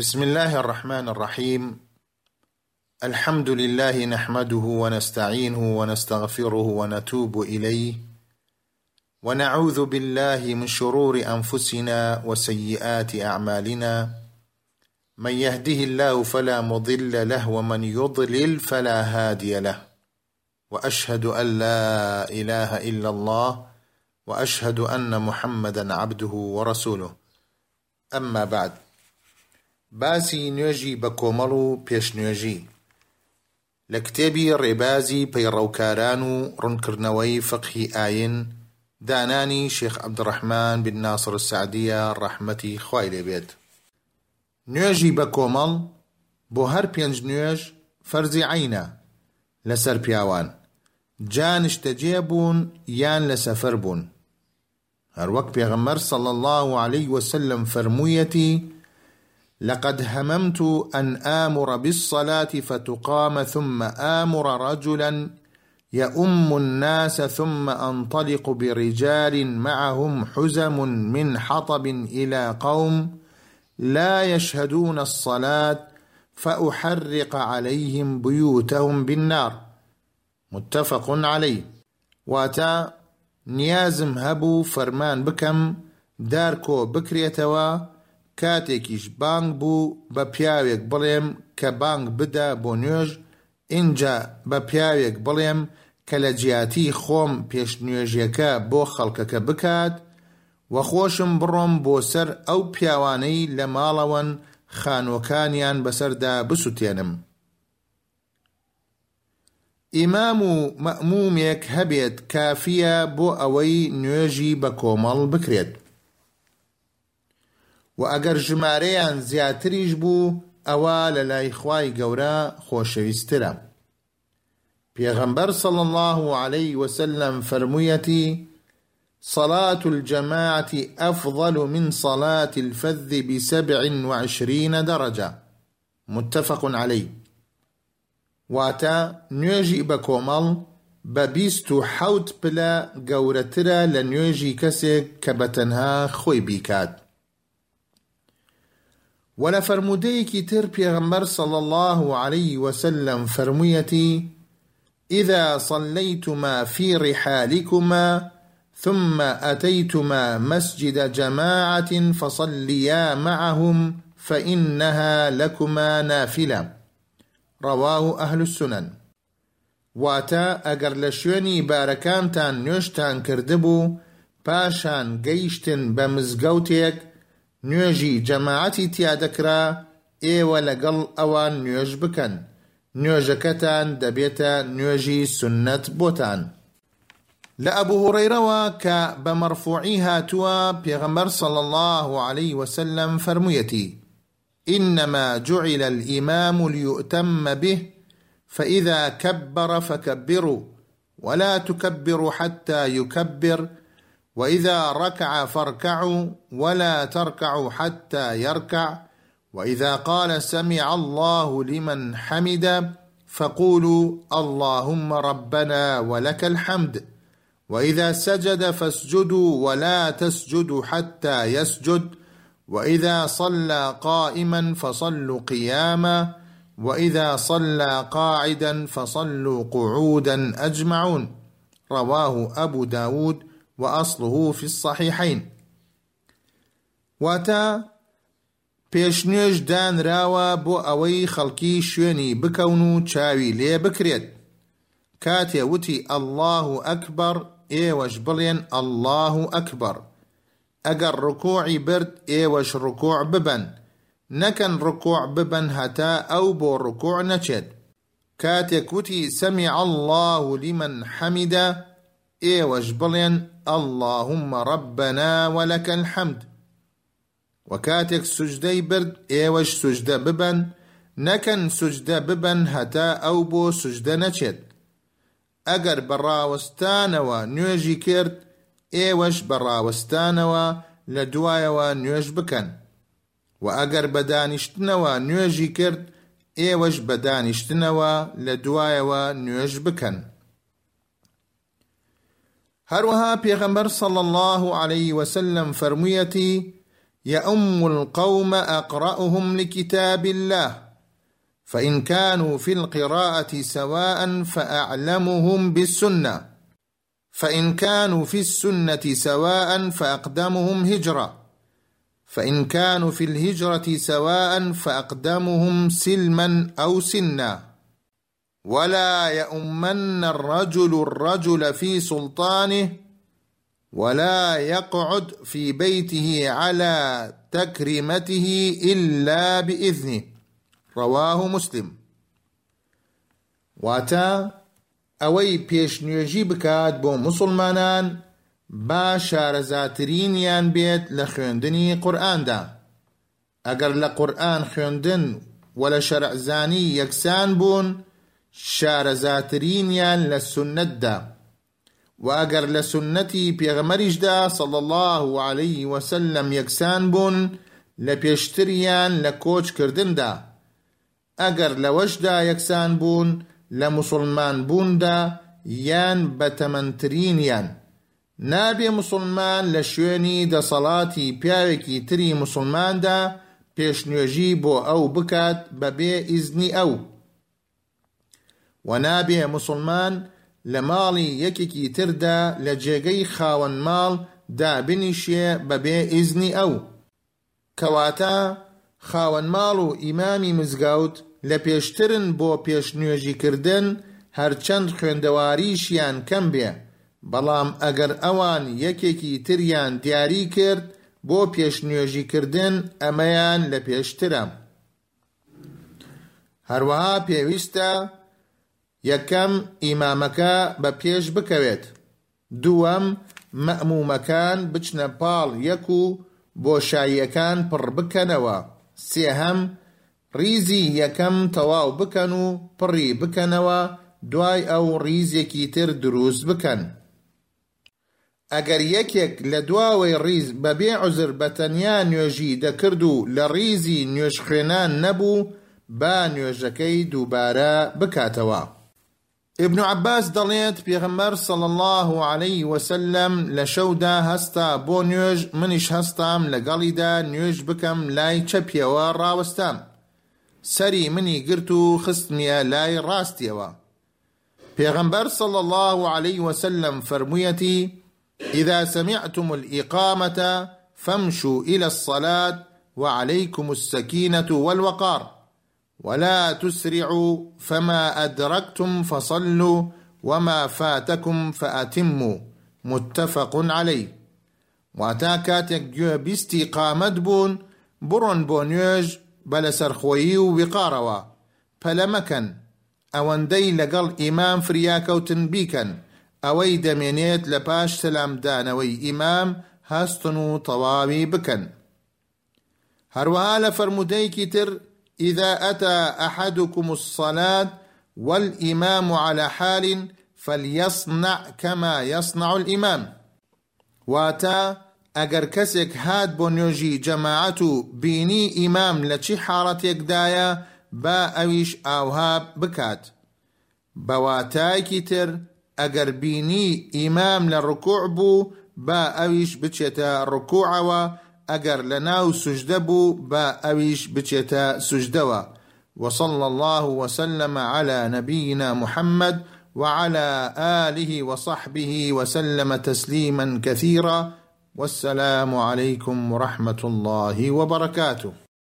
بسم الله الرحمن الرحيم. الحمد لله نحمده ونستعينه ونستغفره ونتوب إليه. ونعوذ بالله من شرور أنفسنا وسيئات أعمالنا. من يهده الله فلا مضل له ومن يضلل فلا هادي له. وأشهد أن لا إله إلا الله وأشهد أن محمدا عبده ورسوله. أما بعد. باسی نوێژی بە کۆمەڵ و پێشنوێژی. لە کتێبی ڕێبازی پەیڕەوکاران و ڕوونکردنەوەی فقهی ئاین دانانی شێخ عەبدڕەحمان بن ناصر سعدیە ڕەحمەتی خوای لێبێت. نوێژی بە کۆمەڵ بۆ هەر پێنج نوێژ فەرزی عینە لەسەر پیاوان. جا نیشتەجێ بوون یان لە سەفەر بوون. هەروەک پێغەمبەر صلى الله عليه وسلم فەرموویەتی لقد هممت أن آمر بالصلاة فتقام ثم آمر رجلا يؤم الناس ثم أنطلق برجال معهم حزم من حطب إلى قوم لا يشهدون الصلاة فأحرق عليهم بيوتهم بالنار. متفق عليه. واتا نيازم هبو فرمان بكم داركو بكريتوا کاتێکیش بانگ بوو بە پیاوێک بڵێم کە بانگ بدە بۆ نوێژ اینجا بە پیاوێک بڵێم کە لە جیاتی خۆم پێشنوێژیەکە بۆ خەڵکەکە بکات وە خۆشم بڕۆم بۆ سەر ئەو پیاوانەی لە ماڵەوەن خانۆکانیان بەسەردا بسووتێنم. ئیمام و مەمومێک هەبێت کافیە بۆ ئەوەی نوێژی بە کۆمەڵ بکرێت. و ئەگەر ژمارەیان زیاتریش بوو ئەوە لە لای خوای گەورە خۆشەویسترە. پێغەمبەر صلى الله عليه وسلم فرمويتي صلاة الجماعة أفضل من صلاة الفذ بسبع وعشرين درجة متفق عليه واتا نوێژی بە کۆمەڵ بە بیست و حەوت پلە گەورەترە لە نوێژی کەسێک کە ولا فرموديك تر پیغمبر صلى الله عليه وسلم فرميتي إذا صليتما في رحالكما ثم أتيتما مسجد جماعة فصليا معهم فإنها لكما نافلة. رواه أهل السنن. واتا ئەگەر لە شوێنی بارەکانتان نوێشتان کردبوو پاشان گەیشتن نوێژی جەماعەتی تیادەکرا ئێوە لەگەڵ ئەوان نوێژ بکەن نوێژەکەتان دەبێتە نوێژی سنت بۆتان لە ئەبوو هوڕەیرەوە کە بە مەرفوعی هاتووە پێغەمبەر صلى الله عليه وسلم فرموویەتی إنما جعل الإمام ليؤتم به فإذا كبر فكبروا ولا تكبروا حتى يكبر وإذا ركع فاركعوا ولا تركعوا حتى يركع. وإذا قال سمع الله لمن حمد فقولوا اللهم ربنا ولك الحمد. وإذا سجد فاسجدوا ولا تسجدوا حتى يسجد. وإذا صلى قائما فصلوا قياما. وإذا صلى قاعدا فصلوا قعودا أجمعون. رواه أبو داود وأصله في الصحيحين. وأتا پێشنێژ دانراوە بۆ ئەوەی خەڵکی شوێنی بکەون و چاوی لێ بکرێت. کاتێ وتی ئەلله ئەکبەر ئێوەش بڵێن ئەلله ئەکبەر. ئەگەر ڕکۆعی برد ئێوەش ڕکۆع ببن نەکەن ڕکۆع ببن هەتا ئەو بۆ ڕکۆع نەچێت. کاتێک وتی سەمی الله لمن حەمیدە ئێوەش بڵێن ئەللهمە ڕەبەناوە لەکەن حەمد و کاتێک سوجدەی برد ئێوەش سوجدە ببەن نەکەن سوجدە ببەن هەتا ئەو بۆ سوجدە نەچێت. ئەگەر بەڕاوستانەوە نوێژی کرد ئێوەش بەڕاوستانەوە لە دوایەوە نوێژ بکەن. و ئەگەر بەدانیشتنەوە نوێژی کرد ئێوەش بەدانیشتنەوە لە دوایەوە نوێژ بکەن. هروها پیغمبر صلى الله عليه وسلم فرميتي يؤم القوم اقرأهم لكتاب الله فإن كانوا في القراءة سواء فأعلمهم بالسنة فإن كانوا في السنة سواء فأقدمهم هجرة فإن كانوا في الهجرة سواء فأقدمهم سلما أو سنا. ولا يؤمن الرجل الرجل في سلطانه ولا يقعد في بيته على تكريمته الا باذنه رواه مسلم واتا ئەوەی پێشنوێژی بکات بۆ مسلمانان با شارەزاترینیان بێت لە خوێندنی قورئاندا ئەگەر لە قورئان خوێندن و لە شەرعزانی یەکسان بوون شارەزاترینیان لە سنتدا. و ئەگەر لە سنەتی پێغەمەریشدا صڵ الله عليه وسلم یەکسان بوون لە پێشتریان لە کۆچکردندا. ئەگەر لەوەشدا یەکسان بوون لە مسلمان بووندا یان بەتەمەنترینیان نابێ مسلمان لە شوێنی دەسەڵاتی پیاوێکی تری مسلماندا پێشنوێژی بۆ ئەو بکات بەبێ ئیزنی ئەو. و نابێ مسلمان لە ماڵی یەکێکی تردا لە جێگەی خاوەن ماڵ دابنیشێ بەبێ ئیزنی ئەو. کەواتە خاوەن ماڵ و ئیمامی مزگەوت لە پێشترن بۆ پێشنوێژیکردن هەرچەند خوێندەواریشیان کەم بێ. بەڵام ئەگەر ئەوان یەکێکی تریان دیاری کرد بۆ پێشنوێژیکردن ئەمەیان لە پێشترە. هەروەها پێویستە یەکەم ئیمامەکە بە پێش بکەوێت. دووەم مەئمومەکان بچنە پاڵ یەک و بۆشاییەکان پڕ بکەنەوە. سێهەم ریزی یەکەم تەواو بکەن و پڕی بکەنەوە دوای ئەو ریزێکی تر دروست بکەن. ئەگەر یەکێک لە دواوەی ریز بەبێ عزر بە تەنیا نوێژی دەکرد و لە ریزی نوێژ خوێنان نەبوو با نوێژەکەی دووبارە بکاتەوە. ابن عباس دەڵێت پێغەمبەر صلى الله عليه وسلم لە شەودا هەستا بۆ نوێژ منیش هەستام لەگەڵیدا نوێژ بکەم لای چەپیەوە ڕاوەستام سەری منی گرت و خستمیە پێغەمبەر صلى الله عليه وسلم فرموویەتی إذا سمعتم الإقامة فامشوا إلى الصلاة وعليكم السكينة والوقار. ولا تسرعوا فما أدركتم فصلوا وما فاتكم فأتموا. متفق عليه. واتا کاتێک گوێ بیستی قامەت بوون بڕۆن بۆ نوێژ بە لەسەرخۆیی و وقارەوە پەلە مەکەن ئەوەندەی لەگەڵ ئیمام فریاکەوتن بیکەن ئەوەی دەمێنێت لە پاش سەلامدانەوەی ئیمام هەستن و تەواوی بکەن لە تر إذا أتى أحدكم الصلاة والإمام على حال فليصنع كما يصنع الإمام. واتا ئەگەر کەسێک هات بۆ نوێژی جەماعەت و بینی ئیمام لە با ئەویش ئاوها بکات. بەواتایکی تر ئەگەر بینی ئیمام لە ڕکوع بوو با ئەویش بچێتە ڕکوعەوە ئەگەر لە ناو سوژدە بوو بە ئەویش وصلى الله وسلم على نبينا محمد وعلى آله وصحبه وسلم تسليما كثيرا والسلام عليكم ورحمة الله وبركاته